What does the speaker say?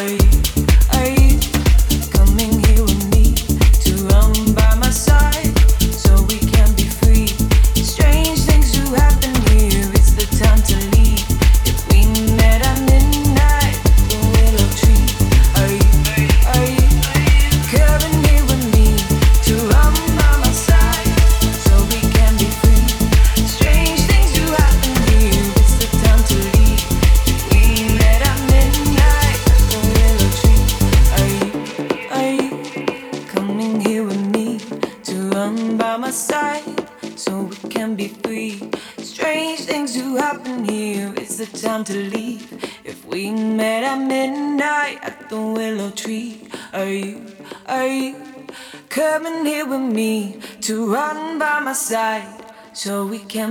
away.